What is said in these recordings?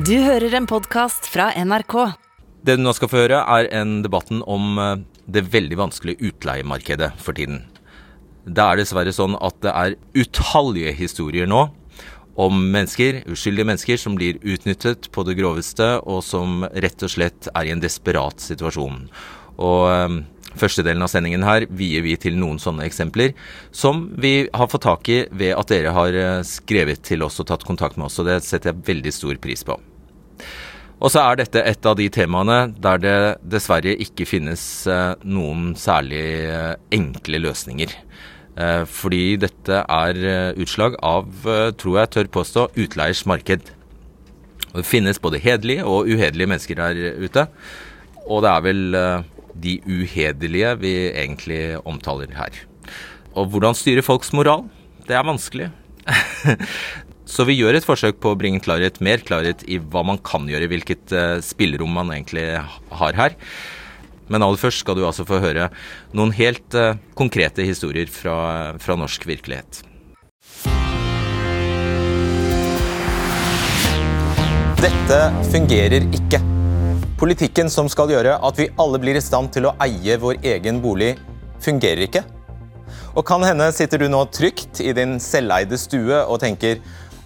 Du hører en podkast fra NRK. Det du nå skal få høre, er en debatten om eh, det veldig vanskelige utleiemarkedet for tiden. Det er dessverre sånn at det er utallige historier nå om mennesker, uskyldige mennesker, som blir utnyttet på det groveste, og som rett og slett er i en desperat situasjon. Og eh, Første delen av sendingen her vier vi til noen sånne eksempler, som vi har fått tak i ved at dere har eh, skrevet til oss og tatt kontakt med oss, og det setter jeg veldig stor pris på. Og så er dette et av de temaene der det dessverre ikke finnes eh, noen særlig eh, enkle løsninger. Fordi dette er utslag av, tror jeg tør påstå, utleiers marked. Det finnes både hederlige og uhederlige mennesker der ute. Og det er vel de uhederlige vi egentlig omtaler her. Og hvordan styre folks moral? Det er vanskelig. Så vi gjør et forsøk på å bringe klarhet, mer klarhet i hva man kan gjøre, hvilket uh, spillerom man egentlig har her. Men aller først skal du altså få høre noen helt uh, konkrete historier fra, fra norsk virkelighet. Dette fungerer ikke. Politikken som skal gjøre at vi alle blir i stand til å eie vår egen bolig, fungerer ikke. Og kan hende sitter du nå trygt i din selveide stue og tenker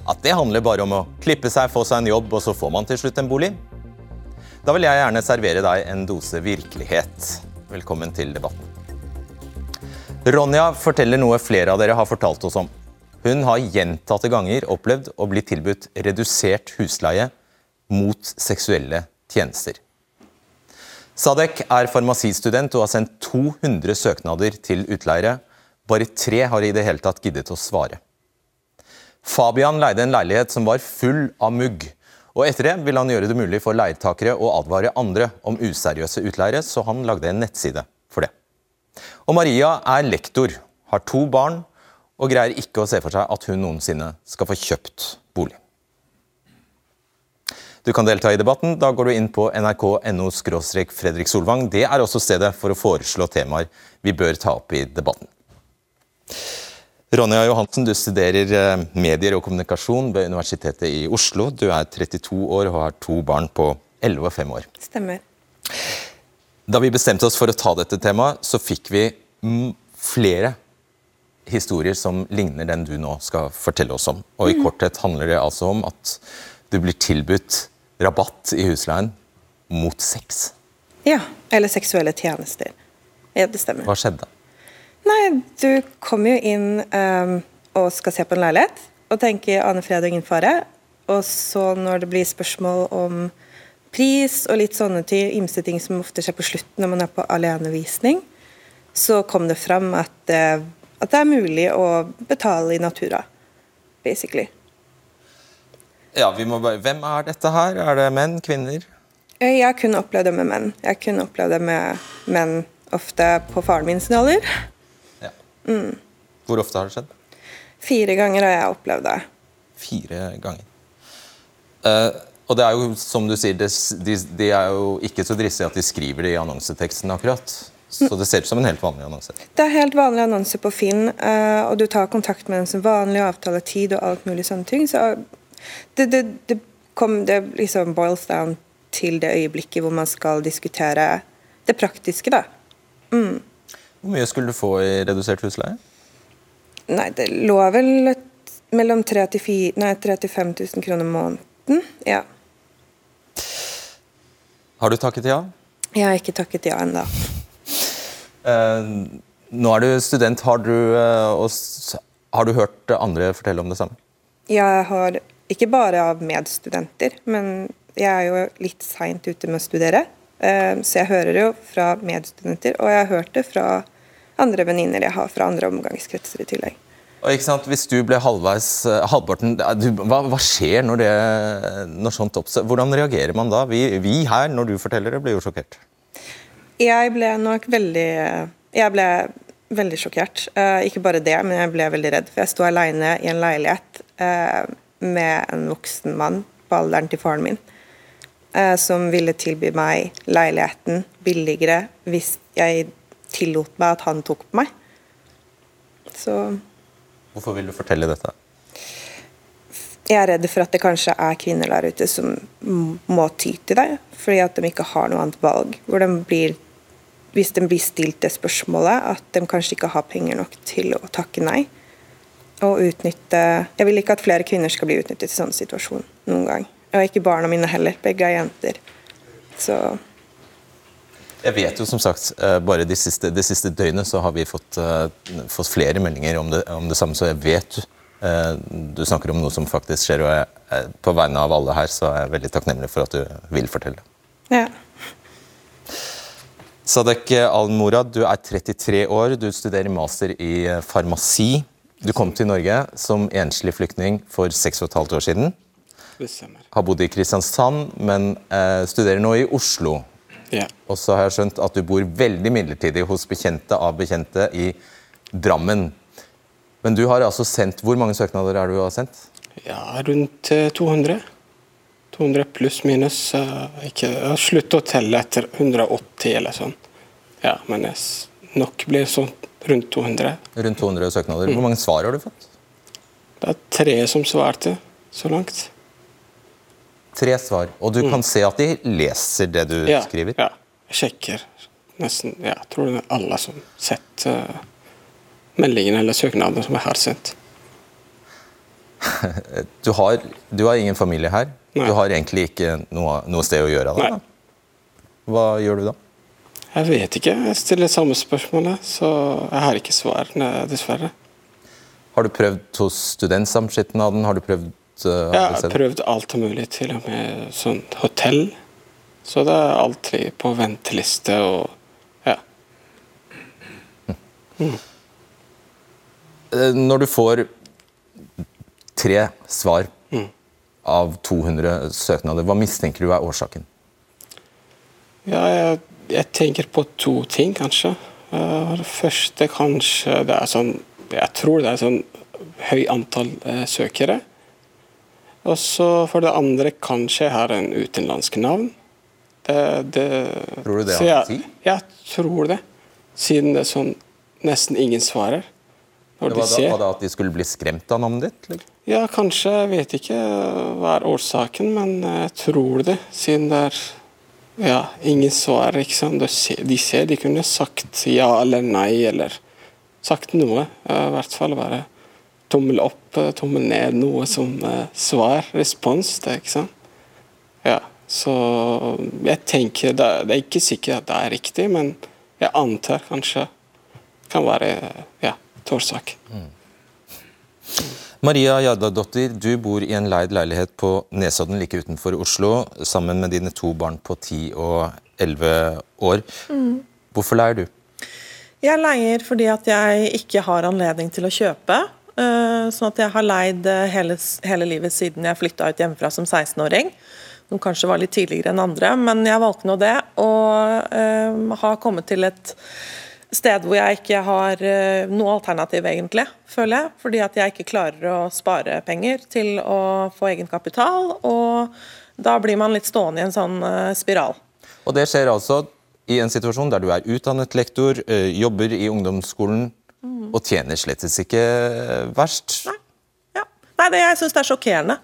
at det handler bare om å klippe seg, få seg en jobb, og så får man til slutt en bolig. Da vil jeg gjerne servere deg en dose virkelighet. Velkommen til debatten. Ronja forteller noe flere av dere har fortalt oss om. Hun har gjentatte ganger opplevd å bli tilbudt redusert husleie mot seksuelle tjenester. Sadek er farmasistudent og har sendt 200 søknader til utleiere. Bare tre har i det hele tatt giddet å svare. Fabian leide en leilighet som var full av mugg. Og Etter det ville han gjøre det mulig for leietakere å advare andre om useriøse utleiere, så han lagde en nettside for det. Og Maria er lektor, har to barn og greier ikke å se for seg at hun noensinne skal få kjøpt bolig. Du kan delta i debatten. Da går du inn på nrk.no Fredrik Solvang. Det er også stedet for å foreslå temaer vi bør ta opp i debatten. Ronja Johansen, du studerer eh, medier og kommunikasjon ved Universitetet i Oslo. Du er 32 år og har to barn på 11 og 5 år. Stemmer. Da vi bestemte oss for å ta dette temaet, så fikk vi flere historier som ligner den du nå skal fortelle oss om. Og I mm. korthet handler det altså om at du blir tilbudt rabatt i husleien mot sex. Ja, eller seksuelle tjenester. Ja, det stemmer. Hva skjedde? Nei, du kommer jo inn um, og skal se på en leilighet og tenker Ane fred og ingen fare. Og så når det blir spørsmål om pris og litt sånne ting, ymse ting som ofte skjer på slutten når man er på alenevisning, så kom det fram at, uh, at det er mulig å betale i natura, basically. Ja, vi må bare, Hvem er dette her? Er det menn? Kvinner? Jeg jeg kunne opplevd det med menn. Jeg kunne opplevd det med menn ofte på faren min sin alder. Mm. Hvor ofte har det skjedd? Fire ganger har jeg opplevd det. Fire ganger. Uh, og det er jo, som du sier, de, de, de, er jo ikke så dristige at de skriver det i annonseteksten akkurat. Så det ser ut som en helt vanlig annonse. Det er helt vanlig annonse på Finn, uh, og du tar kontakt med dem som vanlig, avtaler tid og alt mulig sånne ting. Så det, det, det, kom, det liksom boils down til det øyeblikket hvor man skal diskutere det praktiske, da. Mm. Hvor mye skulle du få i redusert husleie? Nei, det lå vel et, mellom 35 000 kroner måneden. Ja. Har du takket ja? Jeg har ikke takket ja ennå. Uh, nå er du student. Har du, uh, har du hørt andre fortelle om det samme? Jeg har ikke bare av medstudenter, men jeg er jo litt seint ute med å studere. Uh, så jeg hører jo fra medstudenter, og jeg har hørt det fra andre venninner jeg har fra andre omgangskretser i tillegg. Og Hvis du ble halvveis eh, halvparten, hva, hva, skjer når, det, når sånt oppstår? Hvordan reagerer man da? Vi, vi, her, når du forteller det, blir jo sjokkert. Jeg ble nok veldig Jeg ble veldig sjokkert. Uh, ikke bare det, men jeg ble veldig redd. For jeg sto aleine i en leilighet. Uh, med en voksen mann på alderen til faren min, eh, som ville tilby meg leiligheten billigere hvis jeg tillot meg at han tok på meg. Så Hvorfor vil du fortelle dette? Jeg er redd for at det kanskje er kvinner der ute som må ty til det, fordi at de ikke har noe annet valg. Hvor de blir, hvis de blir stilt det spørsmålet, at de kanskje ikke har penger nok til å takke nei. Og utnytte Jeg vil ikke at flere kvinner skal bli utnyttet i sånn situasjon noen gang. Og ikke barna mine heller. Begge er jenter. Så Jeg vet jo som sagt, eh, bare de siste, de siste døgnet så har vi fått, uh, fått flere meldinger om det, om det, samme, så jeg vet uh, du snakker om noe som faktisk skjer. Og jeg, på vegne av alle her så er jeg veldig takknemlig for at du vil fortelle. ja. Sadek Al-Morad, du er 33 år, du studerer master i farmasi. Du kom til Norge som enslig flyktning for 6 15 år siden. Har bodd i Kristiansand, men eh, studerer nå i Oslo. Ja. Og så har jeg skjønt at du bor veldig midlertidig hos bekjente av bekjente i Drammen. Men du har altså sendt Hvor mange søknader er du har sendt? ja, rundt eh, 200. 200 pluss minus. eh, ikke, jeg har sluttet å telle etter 180 eller sånn. Ja, men jeg nok blir sånn rundt 200. Rundt 200 søknader. Hvor mange svar har du fått? Det er tre som svarte så langt. Tre svar. Og du kan se at de leser det du Ja, skriver? ja. Jeg sjekker nesten ja, jeg tror det er alle som har sett uh, meldingene eller søknaden som jeg har sendt. Du har, du har ingen familie her. Nei. Du har egentlig ikke noe, noe sted å gjøre av det. Da. Hva gjør du da? Jeg vet ikke. Jeg stiller samme spørsmålet, så jeg har ikke svarene, dessverre. Har du prøvd hos Studentsamskipnaden? Har du prøvd uh, Jeg har prøvd alt mulig, til og med sånn hotell. Så det er alltid på venteliste og ja. Mm. Når du får tre svar av 200 søknader, hva mistenker du er årsaken? ja jeg, jeg tenker på to ting, kanskje. Eh, Det første kanskje det er sånn Jeg tror det er sånn høy antall eh, søkere. Og så for det andre kanskje jeg har en utenlandsk navn. Det, det, Tror du det han har jeg, å? Jeg tror det. Siden det er sånn nesten ingen svarer. Når Det de var, da, var det at de skulle bli skremt av navnet ditt? eller? Ja, kanskje. Jeg vet ikke hva er årsaken, men jeg tror det. Siden det er ja, ingen svar. ikke sant? De ser, de ser kunne sagt ja eller nei, eller sagt noe. I hvert fall bare tommel opp, eh, tommel ned, noe som eh, svar, respons. det, ikke sant? Ja, så jeg tenker det, det er ikke sikkert at det er riktig, men jeg antar kanskje kan være ja, et Mm. Maria Jardadottir, du bor i en leid leilighet på Nesodden like utenfor Oslo, sammen med dine to barn på 10 og 11 år. Hvorfor leier du? Jeg leier fordi at jeg ikke har anledning til å kjøpe. Eh, Sånn at jeg har leid eh, hele, hele livet siden jeg flytta ut hjemmefra som 16-åring. Som kanskje var litt tidligere enn andre, men jeg valgte nå det. Og eh, har kommet til et sted hvor jeg ikke har eh, noe alternativ, egentlig, føler jeg. Fordi at jeg ikke klarer å spare penger til å få egenkapital. Og da blir man litt stående i en sånn eh, spiral. Og det skjer altså i en situasjon der du er utdannet lektor, jobber i ungdomsskolen og tjener slett ikke verst. Ja. Nei, det, jeg syns det er sjokkerende.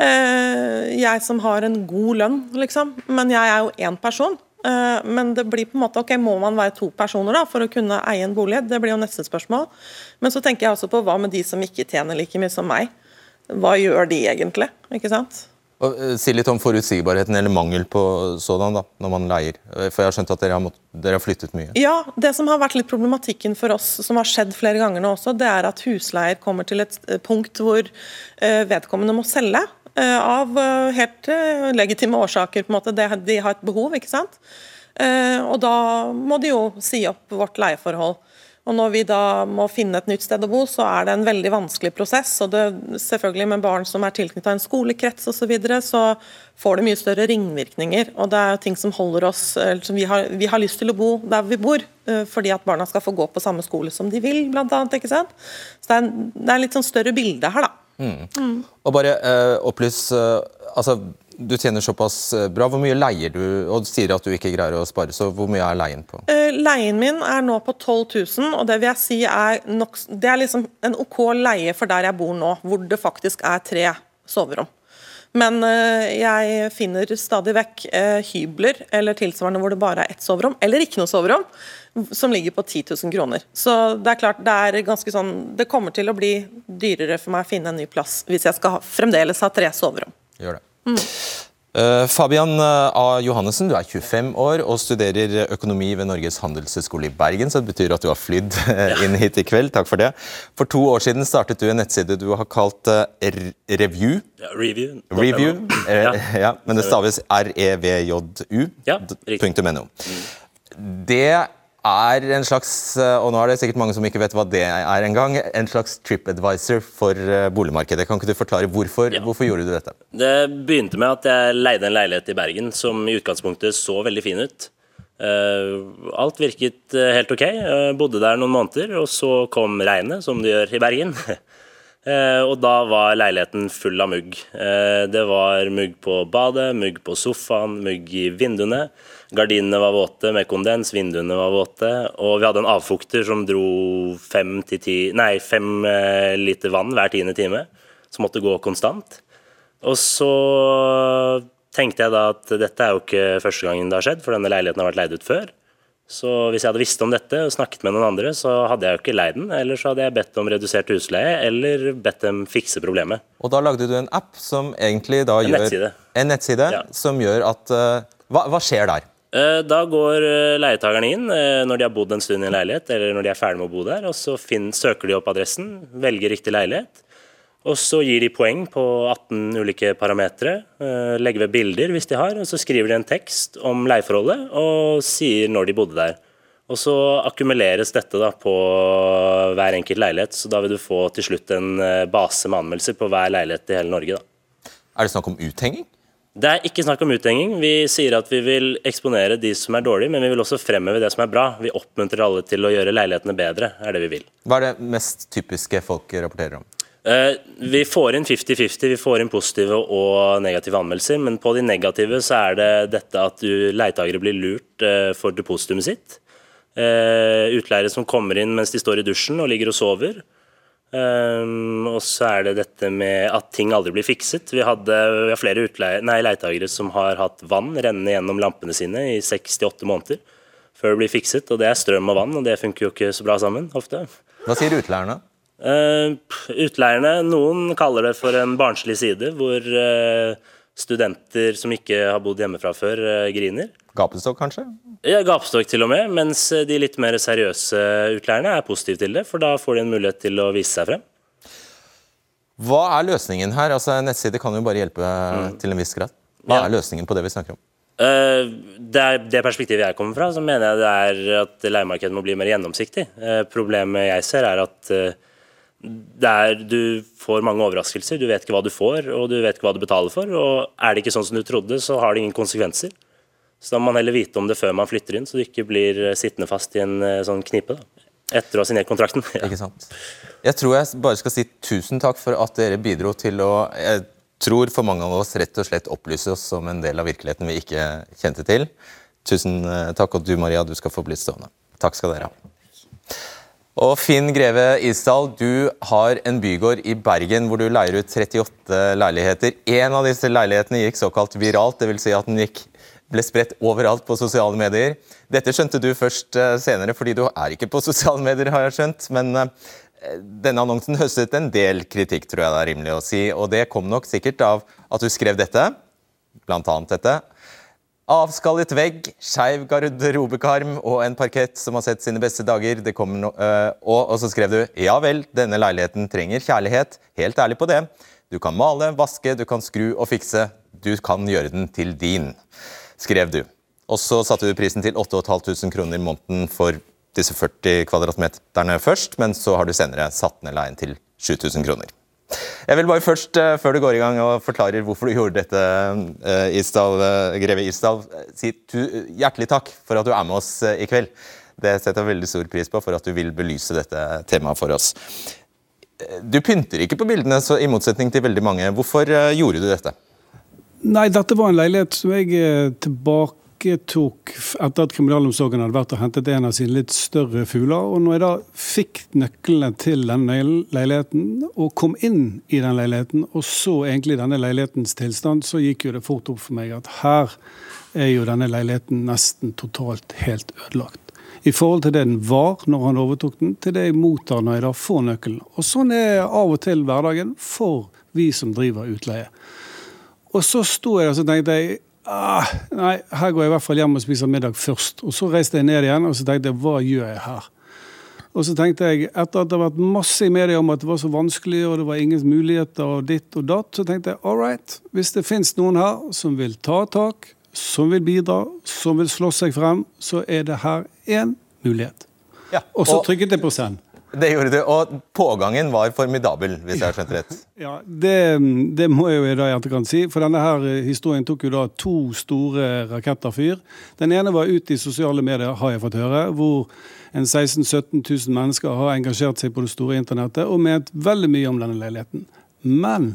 Eh, jeg som har en god lønn, liksom. Men jeg er jo én person. Eh, men det blir på en måte, ok, må man være to personer da, for å kunne eie en bolig? Det blir jo neste spørsmål. Men så tenker jeg også på hva med de som ikke tjener like mye som meg? Hva gjør de egentlig? Ikke sant? Og, eh, si litt om forutsigbarheten, eller mangel på sådan, da, når man leier. Eh, For jeg har skjønt at dere har, mått, dere har flyttet mye. Ja, det som har vært litt problematikken for oss, som har skjedd flere ganger nå også, det er at husleier kommer til et eh, punkt hvor vedkommende må selge. Av helt legitime årsaker. på en måte. De har et behov, ikke sant. Og da må de jo si opp vårt leieforhold. Og Når vi da må finne et nytt sted å bo, så er det en veldig vanskelig prosess. og det, selvfølgelig Med barn som er tilknyttet en skolekrets osv., så, videre, så får det mye større ringvirkninger. og Det er jo ting som holder oss eller som vi, har, vi har lyst til å bo der vi bor, eh, fordi at barna skal få gå på samme skole som de vil, blant annet, ikke sant? Så det er, en- det er litt sånn større bilde her, da. Og bare uh, opplys uh, altså, Du tjener såpass eh, bra. Hvor mye leier du? Og du sier at du ikke greier å spare, så hvor mye er leien på? Eh, Leien min er nå på 12 000, og det vil jeg si er nok, det er liksom en OK leie for der jeg bor nå, hvor det faktisk er tre soverom. Men eh, jeg finner stadig vekk hybler eller tilsvarende hvor det bare er ett soverom, eller ikke noe soverom, som ligger på 10 000 kroner. Så det er klart, det er ganske sånn Det kommer til å bli dyrere for meg å finne en ny plass hvis jeg skal ha, fremdeles ha tre soverom. Gjør det. Mm. Fabian A. Johannessen, du er 25 år og studerer økonomi ved Norges handelshøyskole i Bergen, så det betyr at du har flydd inn hit i kveld. Takk for det. For to år siden startet du en nettside du har kalt Review. Ja, review. review. ja. ja. Men det staves R-E-V-J-U. Ja. .no. Det er en slags eh, og nå er det sikkert mange som ikke vet hva det er engang, en slags tripadvisor for eh, boligmarkedet. Kan ikke du forklare hvorfor, ja. hvorfor gjorde du dette? Det begynte med at jeg leide en leilighet i Bergen som i utgangspunktet så veldig fin ut. Eh, alt virket helt ok. Jeg bodde der noen måneder, og så kom regnet, som det gjør i Bergen. Og da var leiligheten full av mugg. Det var mugg på badet, mugg på sofaen, mugg i vinduene. Gardinene var våte med kondens, vinduene var våte, og vi hadde en avfukter som dro fem, til ti, nei, fem eh, liter vann hver tiende time, som måtte gå konstant. Og så tenkte jeg da at dette er jo ikke første gangen det har skjedd, for denne leiligheten har vært leid ut før. Så hvis jeg hadde visst om dette og snakket med noen andre, så hadde jeg jo ikke leid den. Eller så hadde jeg bedt om redusert husleie, eller bedt dem fikse problemet. Og da lagde du en app som egentlig da en gjør nettside. En nettside ja. som gjør at uh, hva, hva skjer der? Eh, da går leietagerne leietakerne inn eh, når de har bodd en stund i en leilighet, eller når de er ferdig med å bo der. og Så finner, søker de opp adressen, velger riktig leilighet. Og så gir de poeng på 18 ulike parametere. Legger ved bilder hvis de har. og Så skriver de en tekst om leieforholdet og sier når de bodde der. Og Så akkumuleres dette da på hver enkelt leilighet. så Da vil du få til slutt en base med anmeldelser på hver leilighet i hele Norge. da. Er det snakk om uthenging? Det er ikke snakk om uthenging. Vi sier at vi vil eksponere de som er dårlige, men vi vil også fremheve det som er bra. Vi oppmuntrer alle til å gjøre leilighetene bedre, er det vi vil. Hva er det mest typiske folk rapporterer om? Uh, vi får inn 50-50, vi får inn positive og negative anmeldelser. Men på de negative så er det dette at leietakere blir lurt uh, for depositumet sitt. Uh, utleiere som kommer inn mens de står i dusjen og ligger og sover. Um, og så er det dette med at ting aldri blir fikset. Vi, hadde, vi har flere leietakere som har hatt vann renne gjennom lampene sine i 68 måneder før det blir fikset. Og det er strøm og vann, og det funker jo ikke så bra sammen ofte. Hva sier utleierne? Uh, utleierne, Noen kaller det for en barnslig side, hvor uh, studenter som ikke har bodd hjemmefra før, uh, griner. Gapestokk, kanskje? Ja, Gapestokk til og med, mens de litt mer seriøse utleierne er positive til det. For da får de en mulighet til å vise seg frem. Hva er løsningen her? Altså, Nettside kan jo bare hjelpe mm. til en viss grad. Hva ja. er løsningen på det vi snakker om? Uh, det, det perspektivet jeg kommer fra, så mener jeg det er at leiemarkedet må bli mer gjennomsiktig. Uh, problemet jeg ser, er at uh, der du får mange overraskelser. Du vet ikke hva du får, og du vet ikke hva du betaler for. Og er det ikke sånn som du trodde, så har det ingen konsekvenser. Så da må man heller vite om det før man flytter inn, så du ikke blir eh, sittende fast i en eh, sånn knipe. da, Etter å ha signert kontrakten. Ja. Ikke sant. Jeg tror jeg bare skal si tusen takk for at dere bidro til å jeg tror for mange av oss rett og slett opplyse oss om en del av virkeligheten vi ikke kjente til. Tusen eh, takk, og du Maria, du skal få bli stående. Takk skal dere ha. Og Finn Greve Isdal, du har en bygård i Bergen hvor du leier ut 38 leiligheter. En av disse leilighetene gikk såkalt viralt, dvs. Si at den gikk ble spredt overalt på sosiale medier. Dette skjønte du først eh, senere, fordi du er ikke på sosiale medier, har jeg skjønt. Men eh, denne annonsen høstet en del kritikk, tror jeg det er rimelig å si. Og det kom nok sikkert av at du skrev dette, blant annet dette. Avskallet vegg, skeiv garderobekarm og en parkett som har sett sine beste dager. Det no, uh, og, og, så skrev du ja vel, denne leiligheten trenger kjærlighet. Helt ærlig på det. Du kan male, vaske, du kan skru og fikse. Du kan gjøre den til din skrev du. Og så satte du prisen til 8500 kroner i måneden for disse 40 kvadratmeterne først, men så har du senere satt ned leien til 7000 kroner. Jeg vil bare først, eh, før du går i gang og forklarer hvorfor du gjorde dette, eh, Isdal, eh, greve Isdal, si hjertelig takk for at du er med oss i kveld. Det setter jeg veldig stor pris på for at du vil belyse dette temaet for oss. Du pynter ikke på bildene, så i motsetning til veldig mange. Hvorfor gjorde du dette? Nei, dette var en leilighet som jeg tilbake tok, etter at kriminalomsorgen hadde vært og hentet en av sine litt større fugler. Og når jeg da fikk nøklene til denne leiligheten, og kom inn i den leiligheten, og så egentlig denne leilighetens tilstand, så gikk jo det fort opp for meg at her er jo denne leiligheten nesten totalt helt ødelagt. I forhold til det den var når han overtok den, til det jeg mottar når jeg da får nøkkelen. Og sånn er av og til hverdagen for vi som driver utleie. Og så sto jeg og tenkte jeg, ah, nei, her går jeg i hvert fall hjem og spiser middag først. Og så reiste jeg ned igjen og så tenkte jeg, hva gjør jeg her? Og så tenkte jeg, etter at det har vært masse i media om at det var så vanskelig og det var ingen muligheter og ditt og datt, så tenkte jeg all right, hvis det fins noen her som vil ta tak, som vil bidra, som vil slå seg frem, så er det her én mulighet. Ja, og, så trykket jeg på send. Det gjorde du, og pågangen var formidabel, hvis jeg har skjønt rett? Ja, det, det må jeg jo da i etterkant si. For denne her historien tok jo da to store raketter fyr. Den ene var ute i sosiale medier, har jeg fått høre, hvor en 16 000-17 000 mennesker har engasjert seg på det store internettet og ment veldig mye om denne leiligheten. Men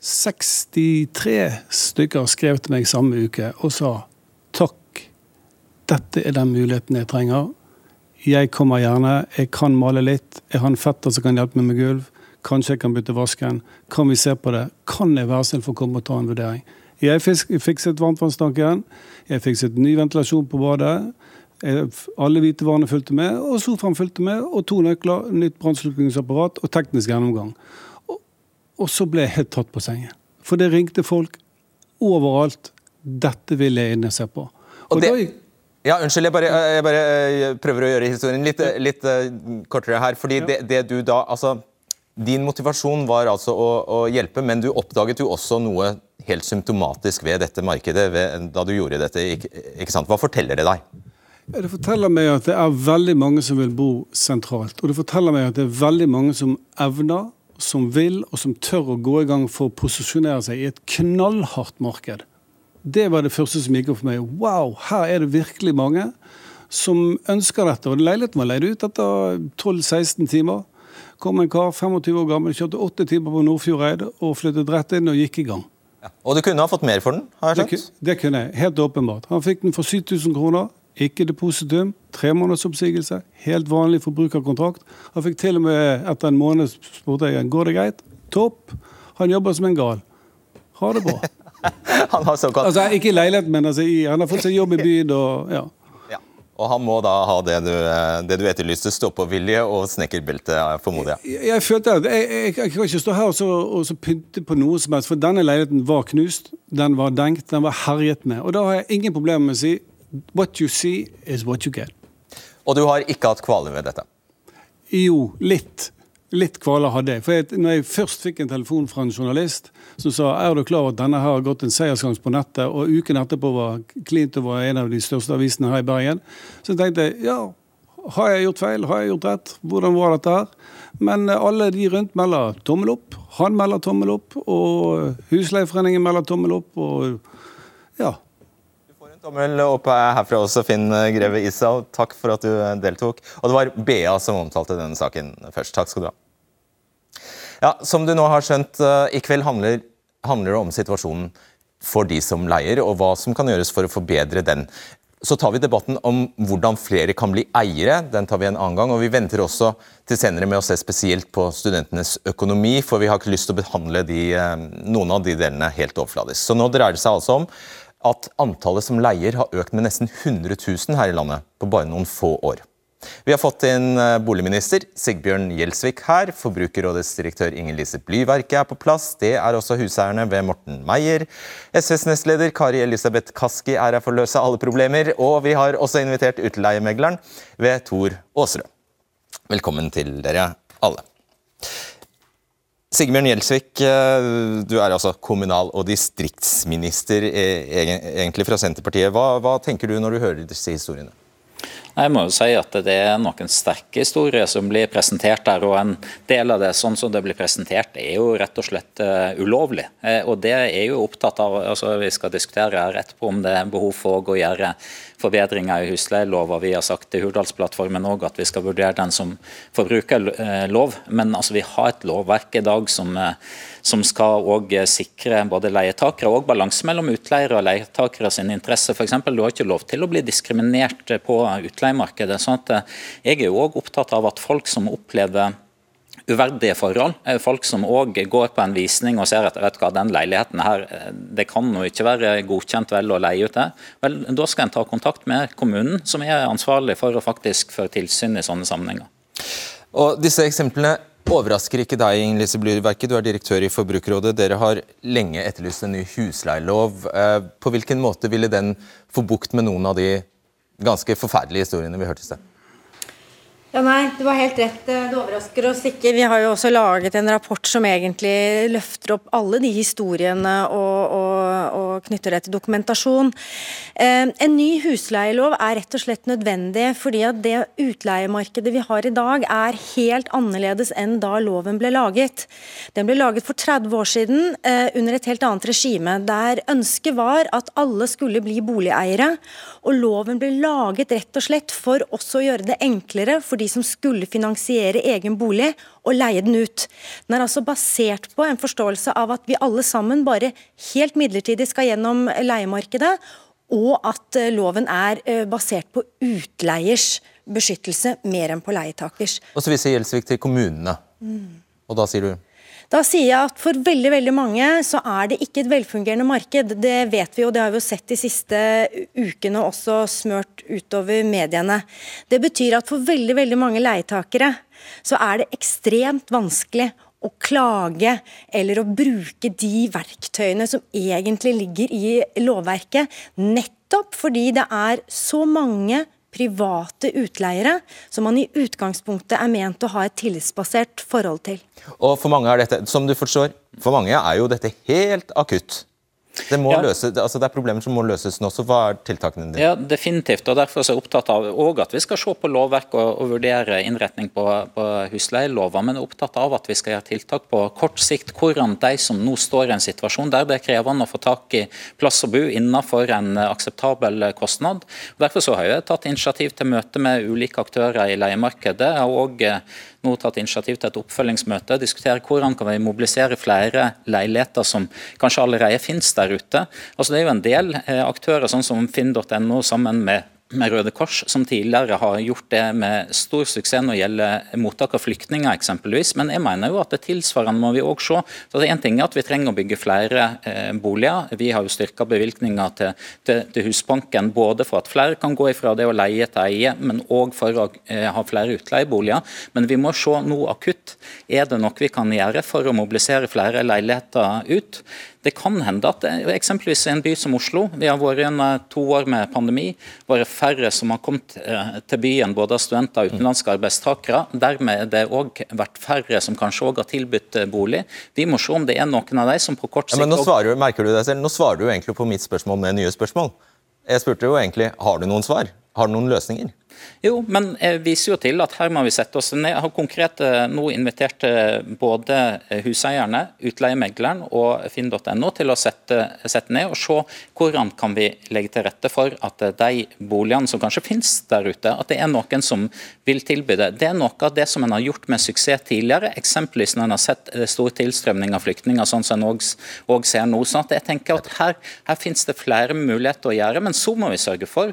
63 stykker skrev til meg samme uke og sa takk, dette er den muligheten jeg trenger jeg kommer gjerne, jeg kan male litt. Jeg har en fetter som kan hjelpe meg med gulv. Kanskje jeg kan bytte vasken. Kan vi se på det? Kan jeg være snill for å komme og ta en vurdering? Jeg fikset varmtvannstanken. Jeg fikset ny ventilasjon på badet. Alle hvite varene fulgte med, og sofaen fulgte med, og to nøkler, nytt brannslukningsapparat og teknisk gjennomgang. Og, og, så ble jeg helt tatt på sengen. For det ringte folk overalt. Dette vil jeg inn og se på. Og, og det... da ja, Unnskyld, jeg bare, jeg bare, eh, prøver å gjøre historien litt, litt uh, kortere her. fordi det, det, du da, altså, Din motivasjon var altså å, å, hjelpe, men du oppdaget jo også noe helt symptomatisk ved dette markedet ved, da du gjorde dette. Ikke, ikke, sant? Hva forteller det deg? Det forteller meg at det er veldig mange som vil bo sentralt. Og det forteller meg at det er veldig mange som evner, som vil og som tør å gå i gang for å posisjonere seg i et knallhardt marked. Det var det første som gikk opp for meg. Wow, her er det virkelig mange som ønsker dette. Og Leiligheten var leid ut etter 12-16 timer. Kom en kar, 25 år gammel, kjørte 8 timer på Nordfjordeid og flyttet rett inn og gikk i gang. Ja. Og du kunne ha fått mer for den? har jeg skjønt? Det, det kunne jeg, helt åpenbart. Han fikk den for 7000 kroner. Ikke depositum, tre måneders oppsigelse, helt vanlig forbrukerkontrakt. Han fikk til og med etter en måned spurte jeg går det greit. Topp. Han jobber som en gal. Ha det bra. han har såkalt Altså, Ikke i leilighet, men altså, i, han har fått seg jobb i byen. og ja. ja. Og han må da ha det du, det du etterlyste, stå-på-vilje og snekkerbelte, formoder jeg. Jeg, jeg følte at jeg, jeg, jeg, kan ikke stå her og, så, og så pynte på noe som helst, for denne leiligheten var knust, den var denkt, den var herjet med. Og da har jeg ingen problemer med å si what you see is what you get. Og du har ikke hatt kvaler ved dette? Jo, litt. Litt kvaler hadde jeg. For jeg, når jeg først fikk en telefon fra en journalist som sa er du klar over at denne her har gått en seiersgang på nettet, og uken etterpå var klint over en av de største avisene her i Bergen, så tenkte jeg ja, har jeg gjort feil? Har jeg gjort rett? Hvordan var dette her? Men eh, alle de rundt melder tommel opp. Han melder tommel opp, og Husleieforeningen melder tommel opp. og ja, Tommel opp herfra også, Finn Greve Isau. Takk for at du deltok. Og det var Bea som omtalte denne saken først. Takk skal du ha. Ja, Som du nå har skjønt, eh, i kveld handler, handler det om situasjonen for de som leier, og hva som kan gjøres for å forbedre den. Så tar vi debatten om hvordan flere kan bli eiere. Den tar vi en annen gang. Og vi venter også til senere med å se spesielt på studentenes økonomi, for vi har ikke lyst til å behandle de, eh, noen av de delene helt overfladisk. Så nå dreier det seg altså om at antallet som leier har økt med nesten 100 000 her i landet på bare noen få år. Vi har fått inn eh, boligminister Sigbjørn Gjelsvik her. Forbrukerrådets direktør Inger Lise Blyverket er på plass. Det er også huseierne ved Morten Meyer. SVs nestleder Kari Elisabeth Kaski er her for å løse alle problemer. Og vi har også invitert utleiemegleren ved Tor Aasrud. Velkommen til dere alle. Sigbjørn Gjelsvik, eh, du er altså kommunal- og distriktsminister eh, egentlig fra Senterpartiet. Hva, hva, tenker du når du hører disse historiene? Jeg må jo si at det er noen sterke historier som blir presentert der. og En del av det sånn som det blir presentert, er jo rett og slett uh, ulovlig. Uh, og det er jo opptatt av, altså Vi skal diskutere her etterpå om det er behov for å gjøre forbedringer i husleielova. Vi har sagt i Hurdalsplattformen òg at vi skal vurdere den som forbrukerlov. Men altså, vi har et lovverk i dag som, som skal sikre både leietakere og balanse mellom utleiere og leietakere sine interesser. For eksempel, du har ikke lov til å bli diskriminert på utleiemarkedet. sånn at Jeg er jo òg opptatt av at folk som opplever uverdige forhold. Folk som òg går på en visning og ser at vet hva, den leiligheten her, det kan jo ikke være godkjent vel å leie ut det. Vel, Da skal en ta kontakt med kommunen, som er ansvarlig for å faktisk føre tilsyn i sånne sammenhenger. Og Disse eksemplene overrasker ikke deg, Inge-Lise Blyverket. Du er direktør i Forbrukerrådet. Dere har lenge etterlyst en ny husleielov. Eh, på hvilken måte ville den få bukt med noen av de ganske forferdelige historiene vi hørte i sted? Ja, nei, Du har helt rett. Det overrasker oss ikke. Vi har jo også laget en rapport som egentlig løfter opp alle de historiene og, og, og knytter det til dokumentasjon. Eh, en ny husleielov er rett og slett nødvendig fordi at det utleiemarkedet vi har i dag er helt annerledes enn da loven ble laget. Den ble laget for 30 år siden eh, under et helt annet regime, der ønsket var at alle skulle bli boligeiere. Og loven ble laget rett og slett for også å gjøre det enklere for de som skulle finansiere egen bolig og leie den ut. Den er altså basert på en forståelse av at vi alle sammen bare helt midlertidig skal gjennom leiemarkedet, og at eh, loven er eh, basert på utleiers beskyttelse mer enn på leietakers. Og så viser Gjelsvik til kommunene. Mm. Og da sier du? Da sier jeg at for veldig veldig mange så er det ikke et velfungerende marked. Det vet vi, og det har vi jo sett de siste ukene også smørt utover mediene. Det betyr at for veldig veldig mange leietakere så er det ekstremt vanskelig å klage eller å bruke de verktøyene som egentlig ligger i lovverket, nettopp fordi det er så mange private utleiere som man i utgangspunktet er ment å ha et tillitsbasert forhold til. Og for mange er dette, som du forstår, for mange er jo dette helt akutt. Det, ja. løse, altså det, er problemer som må løses nå. så Hva er tiltakene dine? Ja, Definitivt. og Derfor er jeg opptatt av at vi skal se på lovverk og, og vurdere innretning på, på husleieloven. Men jeg er opptatt av at vi skal gjøre tiltak på kort sikt. Hvordan de som nå står i en situasjon der det er krevende å få tak i plass å bo innenfor en akseptabel kostnad. Derfor så har jeg tatt initiativ til møte med ulike aktører i leiemarkedet. og også nå tatt initiativ til et oppfølgingsmøte. Diskutere hvordan kan vi mobilisere flere leiligheter som kanskje allerede finnes der ute. Altså Det er jo en del eh, aktører sånn som finn.no sammen med med Røde Kors, som tidligere har gjort det med stor suksess når det gjelder mottak av flyktninger eksempelvis. Men jeg mener jo at det tilsvarende må vi òg se. Så det er en ting at Vi trenger å bygge flere eh, boliger. Vi har jo styrka bevilgninga til, til, til, Husbanken både for at flere kan gå ifra det å leie til eie, men òg for å eh, ha flere utleieboliger. Men vi må se nå akutt. Er det noe vi kan gjøre for å mobilisere flere leiligheter ut? Det kan hende at eksempelvis i en by som Oslo, vi har vært gjennom to år med pandemi, vært færre som har kommet eh, til byen, både av studenter og utenlandske arbeidstakere. Dermed er det òg vært færre som kanskje òg har tilbudt eh, bolig. Vi må se om det er noen av de som på kort sikt ja, men nå svarer, merker du deg selv, nå svarer du egentlig på mitt spørsmål med nye spørsmål. Jeg spurte jo egentlig har du noen svar. Har du noen løsninger? Jo, men jeg viser jo til at her må vi sette oss ned. Jeg har konkret eh, nå invitert eh, både huseierne, utleiemegleren og finn.no til å sette, sette, ned og se hvordan kan vi legge til rette for at eh, de boligene som kanskje finnes der ute, at det er noen som vil tilby det. Det er noe av det som en har gjort med suksess tidligere, eksempelvis når en har sett stor tilstrømning av flyktninger, sånn som en òg ser nå. sånn at jeg tenker at her, her finnes det flere muligheter å gjøre, men så må vi sørge for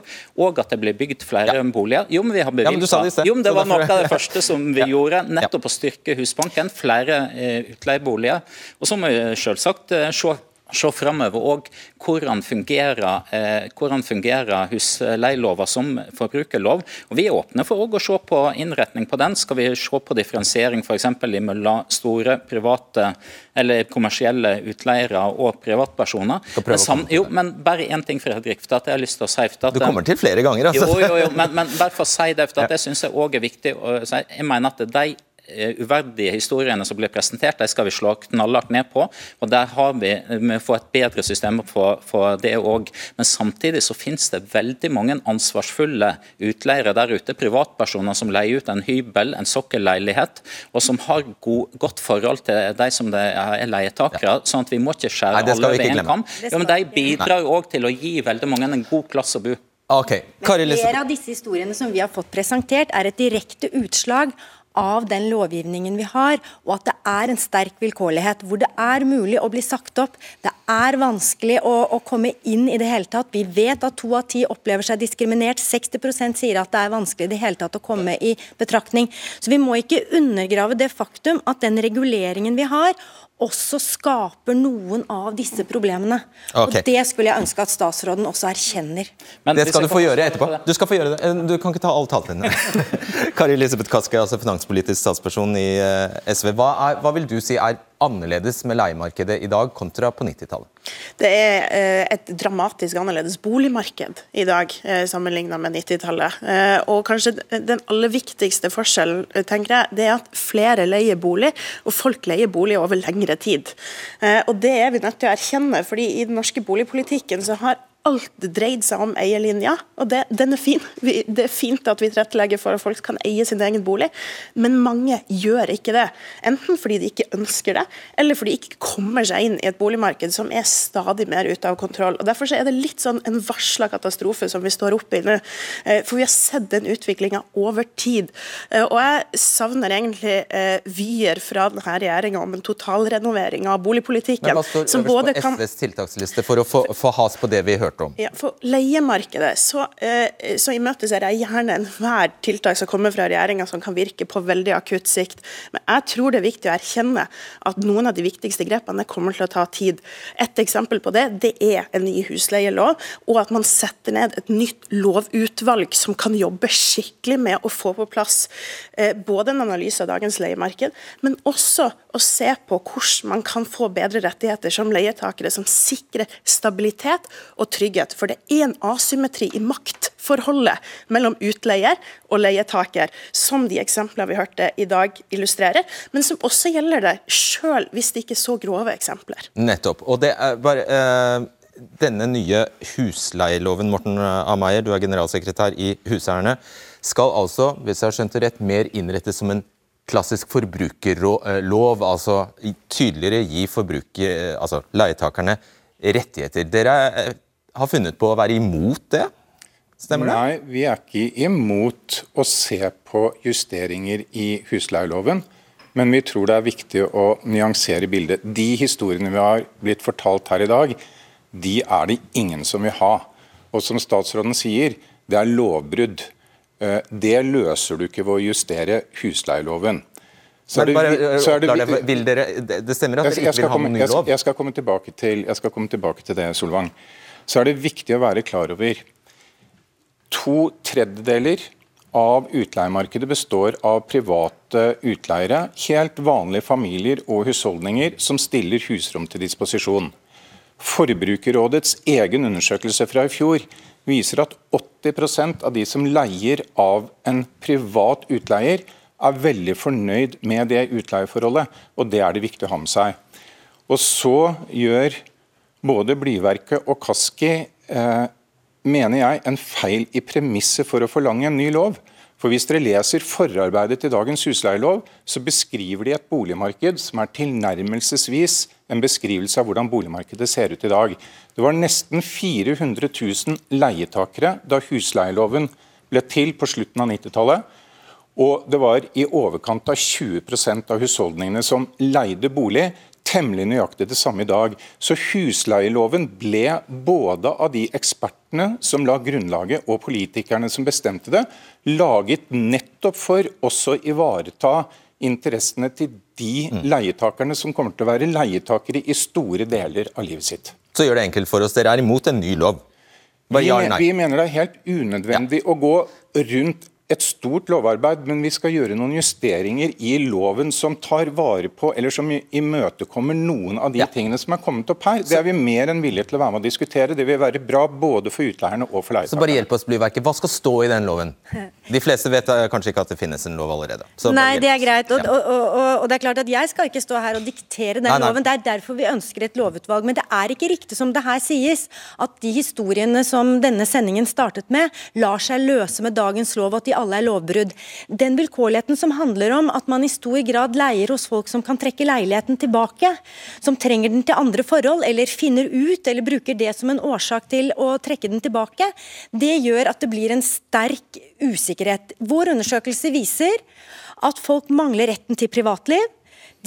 at det blir bygd flere ja. boliger. Jo, men vi har bevilget ja, Jo, men Det var noe av det første som vi ja. gjorde, nettopp å styrke Husbanken. Flere eh, utleieboliger. Og så må vi selvsagt eh, se se framover òg hvordan fungerer, eh, hvordan fungerer husleielova som forbrukerlov. Og Vi er åpne for å se på innretning på den. Skal vi se på differensiering f.eks. mellom store private eller kommersielle utleiere og privatpersoner? Men, jo, men bare én ting, Fredrik. for at jeg har lyst til å si at, Du kommer til flere ganger, altså. Jo, jo, jo, men, men bare for å si det, for at det syns jeg òg er viktig å si. Jeg mener at de uverdige historiene som blir presentert, de skal vi slå knallhardt ned på. og Der har vi, vi får et bedre system for, for det òg. Men samtidig så finnes det veldig mange ansvarsfulle utleiere der ute, privatpersoner som leier ut en hybel, en sokkelleilighet, og som har god, godt forhold til de som er leietakere. sånn at vi må ikke skjære Nei, alle over én kam. Ja, men de bidrar òg til å gi veldig mange en god plass å bo. Okay. Flere av disse historiene som vi har fått presentert, er et direkte utslag av den lovgivningen vi har, og at det er en sterk vilkårlighet, hvor det er mulig å bli sagt opp. Det er vanskelig å, å komme inn i det hele tatt. Vi vet at to av ti opplever seg diskriminert. 60% sier at det er vanskelig i det hele tatt å komme i betraktning. Så vi må ikke undergrave det faktum at den reguleringen vi har, også skaper noen av disse problemene. Okay. Og Det skulle jeg ønske at statsråden også erkjenner. Men Det skal du få gjøre etterpå. Du skal få gjøre det. Eh, Du kan ikke ta all taletiden. Kari Elisabeth Kaski, altså finanspolitisk statsperson i eh, SV. Hva, er, hva vil du si er annerledes med leiemarkedet i dag kontra på 90-tallet? Det er eh, et dramatisk annerledes boligmarked i dag eh, sammenlignet med 90-tallet. Eh, og kanskje den aller viktigste forskjellen tenker jeg, det er at flere leier bolig, og folk leier bolig over lengre tid. Og Det er vi nødt til å erkjenne, fordi i den norske boligpolitikken så har alt dreid seg om eierlinja, og det, den er fin. Vi, det er fint at vi tilrettelegger for at folk kan eie sin egen bolig, men mange gjør ikke det. Enten fordi de ikke ønsker det, eller fordi de ikke kommer seg inn i et boligmarked som er stadig mer ute av kontroll. Og Derfor så er det litt sånn en varsla katastrofe som vi står oppe i nå. Eh, For vi har sett den utviklinga over tid. Eh, Og jeg savner egentlig eh, vyer fra denne regjeringa om en totalrenovering av boligpolitikken. Men hva står øverst både på kan SVs tiltaksliste for å få, få has på det vi hørte om? ja, For leiemarkedet så, eh, så imøteser jeg gjerne enhver tiltak som kommer fra regjeringa som kan virke på veldig akutt sikt. Men jeg tror det er viktig å erkjenne at noen av de viktigste grepene kommer til å ta tid. Et eksempel på det det er en ny husleielov, og at man setter ned et nytt lovutvalg som kan jobbe skikkelig med å få på plass eh, både en analyse av dagens leiemarked, men også å se på hvordan man kan få bedre rettigheter som leietakere, som sikrer stabilitet og trygghet. For det er en asymmetri i maktforholdet mellom utleier og leietaker, som de eksemplene vi hørte i dag illustrerer, men som også gjelder det sjøl hvis det ikke er så grove eksempler. Nettopp. Og det er bare Uh Denne nye husleieloven, Morten Ameier, du er generalsekretær i Huseierne, skal altså, hvis jeg har skjønt det rett, mer innrettes som en klassisk forbrukerlov, altså tydeligere gi forbruker, altså leietakerne rettigheter. Dere eh, har funnet på å være imot det? Stemmer det? Nei, vi er ikke imot å se på justeringer i husleieloven. Men vi tror det er viktig å nyansere bildet. De historiene vi har blitt fortalt her i dag, de er det ingen som vil ha. Og som statsråden sier, det er lovbrudd. Eh, Det løser du ikke ved å justere husleieloven. Så er det eh, så er det det, det stemmer at dere ikke vil ha noen ny jeg, lov? jeg, skal komme tilbake til, jeg skal komme tilbake til det, Solvang. Så er det viktig å være klar over to tredjedeler av utleiemarkedet består av private utleiere, helt vanlige familier og husholdninger som stiller husrom til disposisjon. Forbrukerrådets egen undersøkelse fra i fjor viser at 80% av de som leier av en privat utleier, er veldig fornøyd med det utleieforholdet, og det er det viktig å ha med seg. Og så gjør både Blyverket og Kaski, eh, mener jeg, en feil i premisset for å forlange en ny lov. For Hvis dere leser forarbeidet til dagens husleielov, så beskriver de et boligmarked som er tilnærmelsesvis en beskrivelse av hvordan boligmarkedet ser ut i dag. Det var nesten 400 000 leietakere da husleieloven ble til på slutten av 90-tallet. Og det var i overkant av 20% av husholdningene som leide bolig. Temmelig nøyaktig det samme i dag. Så husleieloven ble både av de ekspertene som la grunnlaget, og politikerne som bestemte det, laget nettopp for også å ivareta interessene til de leietakerne som kommer til å være leietakere i store deler av livet sitt. Så gjør det enkelt for oss. Dere er imot en ny lov. Vi, ja vi mener det er helt unødvendig å gå rundt et stort lovarbeid, men vi skal gjøre noen justeringer i loven som tar vare på, eller som imøtekommer noen av de ja. tingene som er kommet opp her. Det er vi mer enn villige til å være med å diskutere. Det vil være bra både for utleierne og for leietakerne. Så bare hjelp oss, Blyverket. Hva skal stå i den loven? De fleste vet eh, kanskje ikke at det finnes en lov allerede. Nei, det er greit. Og, og, og, og, det er klart at jeg skal ikke stå her og diktere den nei, nei. loven. Det er derfor vi ønsker et lovutvalg. Men det er ikke riktig som det her sies, at de historiene som denne sendingen startet med, lar seg løse med dagens lov, at de alle er lovbrudd. Den vilkårligheten som handler om at man i stor grad leier hos folk som kan trekke leiligheten tilbake, som trenger den til andre forhold, eller finner ut eller bruker det som en årsak til å trekke den tilbake, det gjør at det blir en sterk usikkerhet. Vår undersøkelse viser at folk mangler retten til privatliv.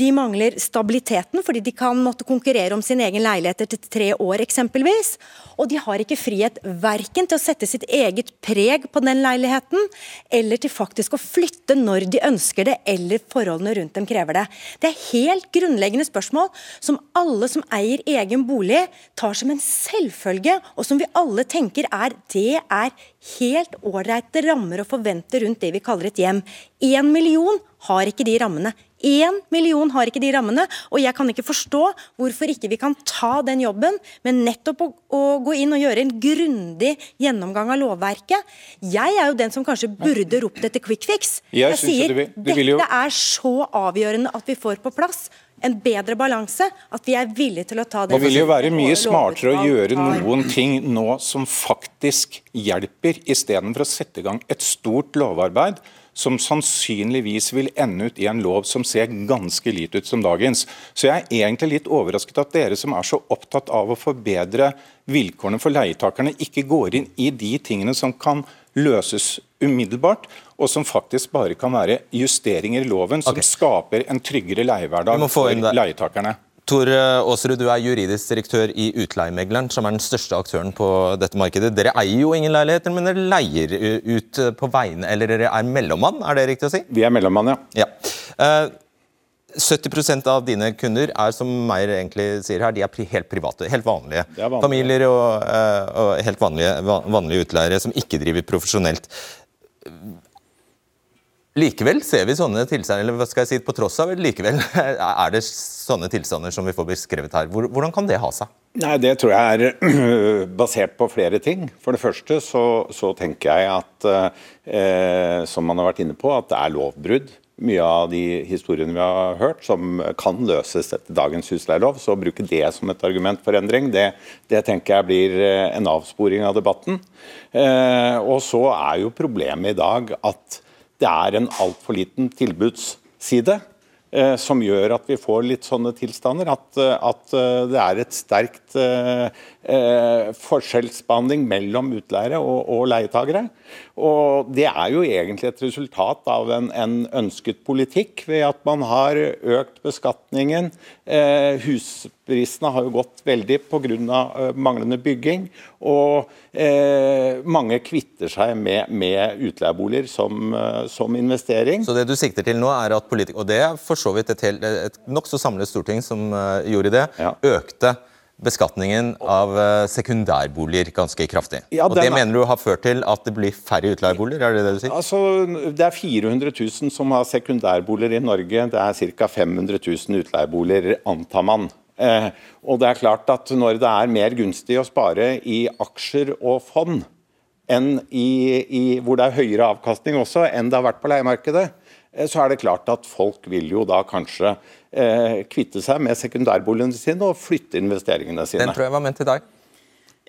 De mangler stabiliteten fordi de kan måtte konkurrere om sin egen leilighet etter tre år eksempelvis. Og de har ikke frihet verken til å sette sitt eget preg på den leiligheten, eller til faktisk å flytte når de ønsker det, eller forholdene rundt dem krever det. Det er helt grunnleggende spørsmål som alle som eier egen bolig, tar som en selvfølge, og som vi alle tenker er det er helt ålreite rammer å forvente rundt det vi kaller et hjem. Én million har ikke de rammene. Én million har ikke de rammene, og jeg kan ikke forstå hvorfor ikke vi kan ta den jobben med nettopp å, å gå inn og gjøre en grundig gjennomgang av lovverket. Jeg er jo den som kanskje burde ropt etter quick fix. Jeg, jeg sier det, det dette er så avgjørende at vi får på plass en bedre balanse, at vi er villige til å ta det. Det vil jo være mye smartere å gjøre noen ting nå som faktisk hjelper, istedenfor å sette i gang et stort lovarbeid som sannsynligvis vil ende ut i en lov som ser ganske lit ut som dagens. Så jeg er egentlig litt overrasket at dere som er så opptatt av å forbedre vilkårene for leietakerne, ikke går inn i de tingene som kan løses umiddelbart, og som faktisk bare kan være justeringer i loven som okay. skaper en tryggere leiehverdag for leietakerne. Tor Aasrud, du er juridisk direktør i Utleiemegleren, som er den største aktøren på dette markedet. Dere eier jo ingen leiligheter, men dere leier ut på vegne Eller dere er mellommann, er det riktig å si? Vi er mellommann, ja. ja. 70 eh, av dine kunder er som Meyer egentlig sier her, de er helt private. Helt vanlige. vanlig. Familier og, eh, og helt vanlige, vanlige utleiere som ikke driver profesjonelt. Likevel ser vi sånne tilstander, eller hva skal jeg si, på tross av, likevel er det sånne tilstander som vi får beskrevet her. Hvordan kan det ha seg? Nei, Det tror jeg er basert på flere ting. For det første så, så tenker jeg at, eh, som man har vært inne på, at det er lovbrudd. Mye av de historiene vi har hørt som kan løses etter dagens husleielov. Så å bruke det som et argument for endring, det, det tenker jeg blir eh, en avsporing av debatten. Eh, og så er jo problemet i dag at det er en altfor liten tilbudsside. Eh, som gjør at vi får litt sånne tilstander. At, eh, at eh, det er et sterkt forskjellsbehandling mellom utleiere og, og leietagere. Og Det er jo egentlig et resultat av en, en ønsket politikk, ved at man har økt beskatningen. Eh, husprisene har jo gått veldig pga. Uh, manglende bygging. Og eh, mange kvitter seg med, med utleieboliger som, uh, som, investering. Så det du sikter til nå er at politikk, og det er for så vidt et, helt, et nokså samlet storting som uh, gjorde det, ja. økte beskatningen av eh, sekundærboliger ganske kraftig. Ja, og Det er... mener du har ført til at det blir færre utleieboliger? er Det det du sier? Altså, det er 400 000 som har sekundærboliger i Norge. Det er ca. 500 000 utleieboliger, antar man. Eh, og det er klart at Når det er mer gunstig å spare i aksjer og fond, enn i, i, hvor det er høyere avkastning også, enn det har vært på leiemarkedet, så er det klart at folk vil jo da kanskje eh, kvitte seg med sekundærboligene sine og flytte investeringene sine. Den tror jeg var ment til deg.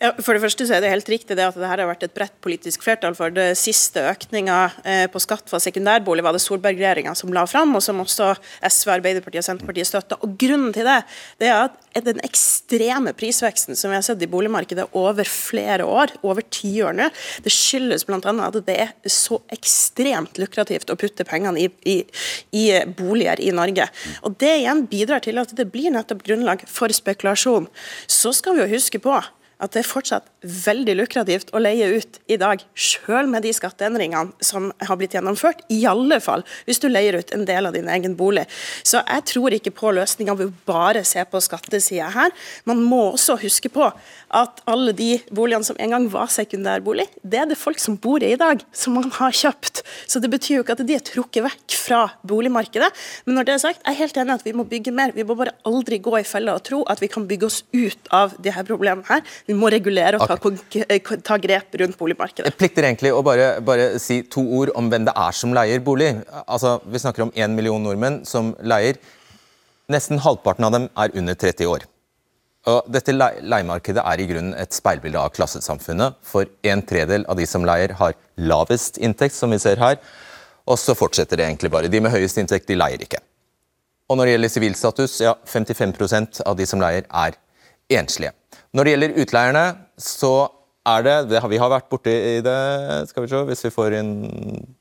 Ja, for det første så er det helt riktig det at det her har vært et bredt politisk flertall for. Det siste økninga eh, på skatt for sekundærbolig var det Solberg-regjeringa som la fram, og som også SV, Arbeiderpartiet og Senterpartiet støtta. Og Grunnen til det, det er at den ekstreme prisveksten som vi har sett i boligmarkedet over flere år, over ti år nå, det skyldes bl.a. at det er så ekstremt lukrativt å putte pengene i, i, i boliger i Norge. Og Det igjen bidrar til at det blir nettopp grunnlag for spekulasjon. Så skal vi jo huske på at det fortsatt veldig lukrativt å leie ut i dag, selv med de skatteendringene som har blitt gjennomført. I alle fall hvis du leier ut en del av din egen bolig. Så jeg tror ikke på løsninga ved bare se på skattesida her. Man må også huske på at alle de boligene som en gang var sekundærbolig, det er det folk som bor i i dag, som man har kjøpt. Så det betyr jo ikke at de er trukket vekk fra boligmarkedet. Men når det er sagt, jeg er helt enig at vi må bygge mer. Vi må bare aldri gå i fella og tro at vi kan bygge oss ut av de her problemene her. Vi må regulere og ta, ta grep rundt boligmarkedet. Jeg plikter egentlig å bare, bare, si to ord om hvem det er som leier bolig. Altså, Vi snakker om én million nordmenn som leier. Nesten halvparten av dem er under 30 år. Og dette leiemarkedet er i grunnen et speilbilde av klassesamfunnet. For en tredel av de som leier, har lavest inntekt, som vi ser her. Og så fortsetter det egentlig bare. De med høyest inntekt de leier ikke. Og når det gjelder sivilstatus, ja, 55% av de som leier, er enslige. Når det gjelder utleierne, så er det, det Vi har vært borti det, skal vi se, hvis vi får inn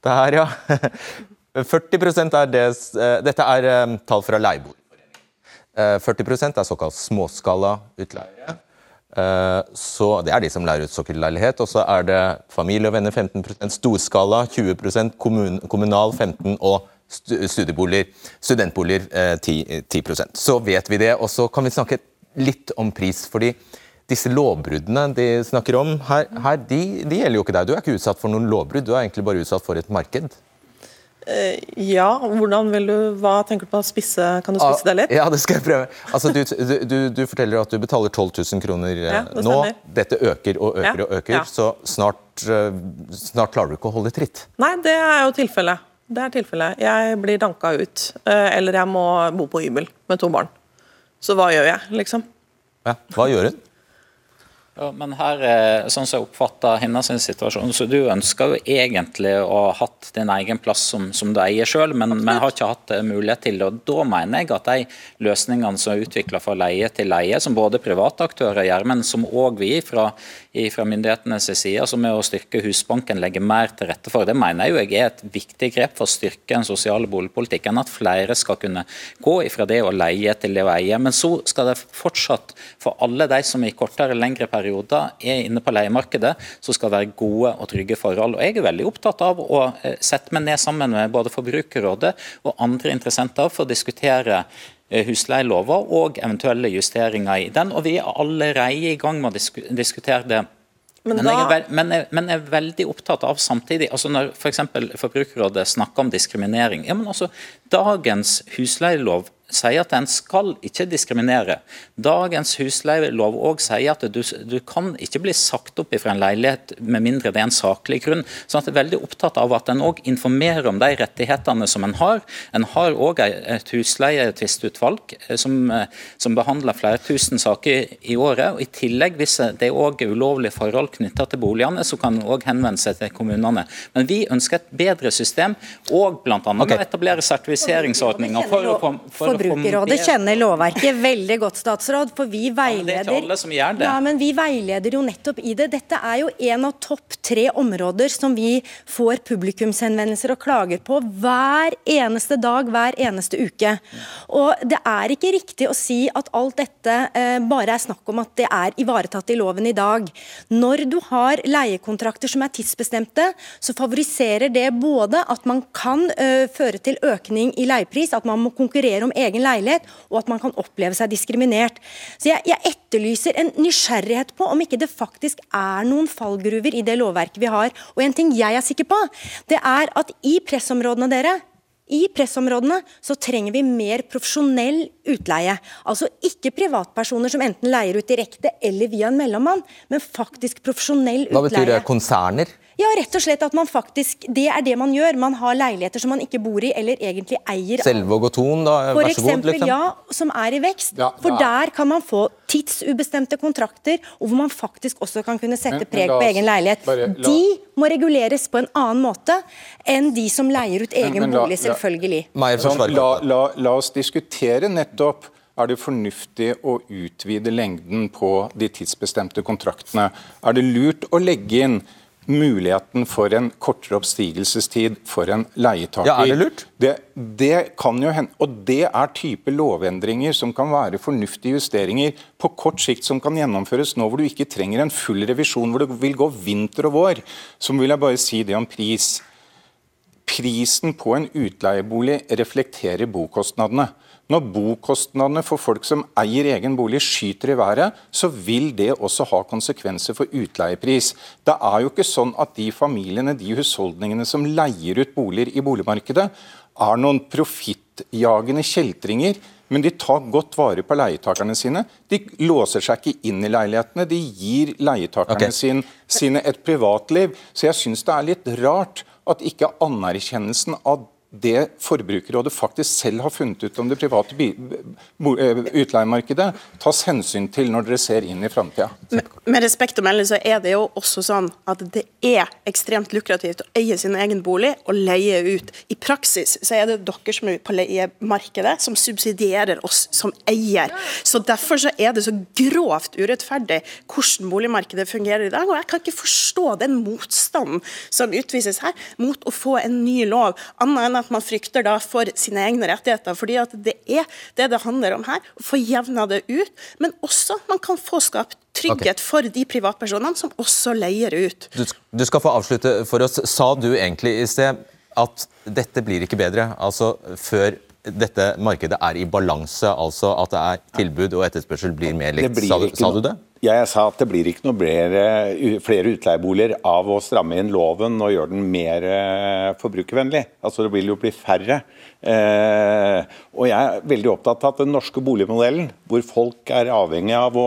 det her, ja. 40% er det eh, Dette er eh, tall fra Leieboerforeningen. 40% eh, er såkalt småskala utleiere. Så Det er de som leier ut sokkelleilighet. Og så er det familie og venner 15% storskala 20 kommun, kommunal 15 og studieboliger, studentboliger 10, 10 Så vet vi det. Og så kan vi snakke litt om pris. fordi disse lovbruddene de snakker om her, her de, de, gjelder jo ikke deg. Du er ikke utsatt for noen lovbrudd, du er egentlig bare utsatt for et marked. Uh, ja, hvordan vil du, hva tenker du på spisse? Kan du spisse det litt? Ja, det skal jeg prøve. Altså, du, du, du forteller at du betaler 12 000 kroner eh, ja, det nå. Dette øker og øker ja, og øker, ja. så snart, uh, snart, klarer du ikke å holde tritt. Nei, det er jo tilfellet. Det er tilfellet. Jeg blir danka ut, eller jeg må bo på hybel med to barn. Så hva gjør jeg, liksom? Ja, Hva gjør hun? Ja, men her, eh, sånn som jeg oppfatter hennes situasjon, så du ønsker jo egentlig å ha hatt din egen plass som, som du eier selv, men, men, har ikke hatt eh, mulighet til det. Da mener jeg at de løsningene som er utvikla fra leie til leie, som både private aktører gjør, men som òg vi fra, fra myndighetenes side, som er å styrke Husbanken, legger mer til rette for, det mener jeg er et viktig grep for å styrke den sosiale boligpolitikken. At flere skal kunne gå ifra det å leie til det å eie. Men så skal det fortsatt, for alle de som i kortere eller lengre perioder perioder er inne på leiemarkedet, som skal være gode og trygge forhold. Og Jeg er veldig opptatt av å eh, sette meg ned sammen med både Forbrukerrådet og andre interessenter for å diskutere husleieloven husleielover og eventuelle justeringer i den. Og Vi er allerede i gang med å diskutere det. Men, men, jeg veld, men, jeg, men, jeg er veldig opptatt av samtidig altså Når f.eks. For Forbrukerrådet snakker om diskriminering ja, men altså Dagens husleielov sier at en skal ikke diskriminere. Dagens husleielov òg sier at du, du, kan ikke bli sagt opp fra en leilighet med mindre det er en saklig grunn. Så jeg er veldig opptatt av at en òg informerer om de rettighetene som en har. En har òg et husleietvistutvalg eh, som, eh, som, behandler flere tusen saker i året. og I tillegg, hvis det er òg ulovlige forhold knytta til boligene, så kan en òg henvende seg til kommunene. Men vi ønsker et bedre system, og bl.a. Okay. å etablere sertifiseringsordninger for å, for Forbrukerrådet kjenner lovverket veldig godt, statsråd. For vi veileder ja, det. Ja, men vi veileder jo nettopp i det. Dette er jo en av topp tre områder som vi får publikumshenvendelser og klager på hver eneste dag, hver eneste uke. Og det er ikke riktig å si at alt dette eh, bare er snakk om at det er ivaretatt i loven i dag. Når du har leiekontrakter som er tidsbestemte, så favoriserer det både at man kan uh, føre til økning i leiepris, at man må konkurrere om egen egen leilighet, og at man kan oppleve seg diskriminert. Så jeg, jeg etterlyser en nysgjerrighet på om ikke det faktisk er noen fallgruver i det lovverket vi har. Og en ting jeg er sikker på, det er at i pressområdene dere i pressområdene så trenger vi mer profesjonell utleie. Altså ikke privatpersoner som enten leier ut direkte eller via en mellommann, men faktisk profesjonell utleie. Hva betyr det? Konserner? Ja, rett og slett at man faktisk Det er det man gjør. Man har leiligheter som man ikke bor i eller egentlig eier. Selvåg og Thon, da? For Vær så god. Liksom. Ja, som er i vekst. Ja, for der kan man få tidsubestemte kontrakter, og hvor man faktisk også kan kunne sette men, preg men på egen leilighet. Bare, la... De må reguleres på en annen måte enn de som leier ut egen men, bolig, selvfølgelig. La, la, la, la oss diskutere nettopp er det fornuftig å utvide lengden på de tidsbestemte kontraktene? Er det lurt å legge inn muligheten for en kortere oppstigelsestid for en leietaker. Ja, er det lurt? Det, det kan jo hende, og det er type lovendringer som kan være fornuftige justeringer på kort sikt som kan gjennomføres nå hvor du ikke trenger en full revisjon, hvor det vil gå vinter og vår. Så vil jeg bare si det om pris. Prisen på en utleiebolig reflekterer bokostnadene. Når bokostnadene for folk som eier egen bolig skyter i været, så vil det også ha konsekvenser for utleiepris. Det er jo ikke sånn at de familiene, de husholdningene som leier ut boliger i boligmarkedet, er noen profittjagende kjeltringer. Men de tar godt vare på leietakerne sine. De låser seg ikke inn i leilighetene. De gir leietakerne okay. sin, sine et privatliv. Så jeg syns det er litt rart at ikke anerkjennelsen av det Forbrukerrådet faktisk selv har funnet ut om det private eh, utleiemarkedet, tas hensyn til når dere ser inn i framtida. Med, respekt å melde så er det jo også sånn at det er ekstremt lukrativt å eie sin egen bolig og leie ut. I praksis så er det dere som er på leiemarkedet som subsidierer oss som eier. Så Derfor så er det så grovt urettferdig hvordan boligmarkedet fungerer i dag. og Jeg kan ikke forstå den motstanden som utvises her mot å få en ny lov. annet enn at man frykter da for sine egne rettigheter. fordi at det er det det handler om her, å få jevna det ut. Men også man kan få skapt trygghet okay. for de privatpersonene som også leier ut. Du, du skal få avslutte for oss. Sa du egentlig i sted at dette blir ikke bedre? Altså før dette markedet er i balanse, altså at det er tilbud og etterspørsel blir mer likt. Sa, sa, du det? Ja, jeg sa at det blir ikke noe flere, flere utleieboliger av å stramme inn loven og gjøre den mer eh, forbrukervennlig. Altså Det vil jo bli færre. Eh, og jeg er veldig opptatt av at den norske boligmodellen, hvor folk er avhengig av å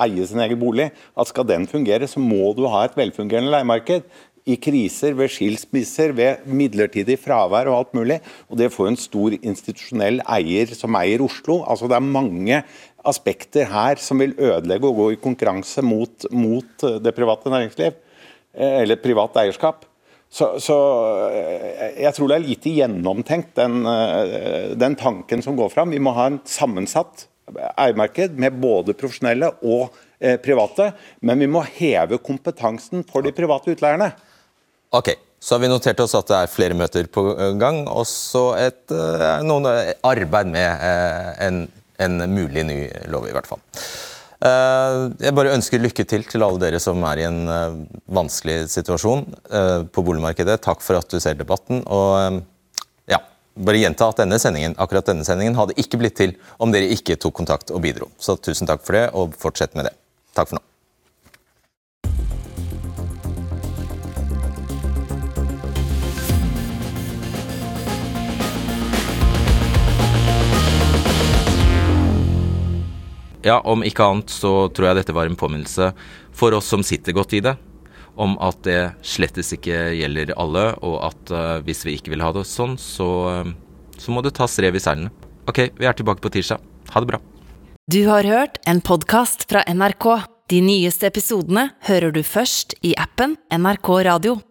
eie sin egen bolig, at skal den fungere, så må du ha et velfungerende leiemarked i kriser, ved skilsmisser, ved midlertidig fravær og alt mulig. Og det får en stor institusjonell eier som eier Oslo. Altså Det er mange aspekter her som vil ødelegge og gå i konkurranse mot, mot det private næringsliv, eh, eller privat eierskap. Så, så, eh, jeg tror det er lite gjennomtenkt, den, eh, den tanken som går fram. Vi må ha en sammensatt eiermarked med både profesjonelle og eh, private, men vi må heve kompetansen for de private utleierne. Ok, så har vi notert oss at det er flere møter på gang, og så et noen arbeid med en, en, mulig ny lov, i hvert fall. Uh, jeg bare ønsker lykke til til alle dere som er i en vanskelig situasjon på boligmarkedet. Takk for at du ser debatten. og ja, bare gjenta at denne sendingen, akkurat denne sendingen hadde ikke blitt til om dere ikke tok kontakt og bidro. Så tusen takk for det, og fortsett med det. Takk for nå. Ja, om ikke annet så tror jeg dette var en påminnelse for oss som sitter godt i det, om at det slettes ikke gjelder alle, og at uh, hvis vi ikke vil ha det sånn, så, uh, så må det tas rev i seilene. Ok, vi er tilbake på tirsdag. Ha det bra. Du har hørt en podkast fra NRK. De nyeste episodene hører du først i appen NRK Radio.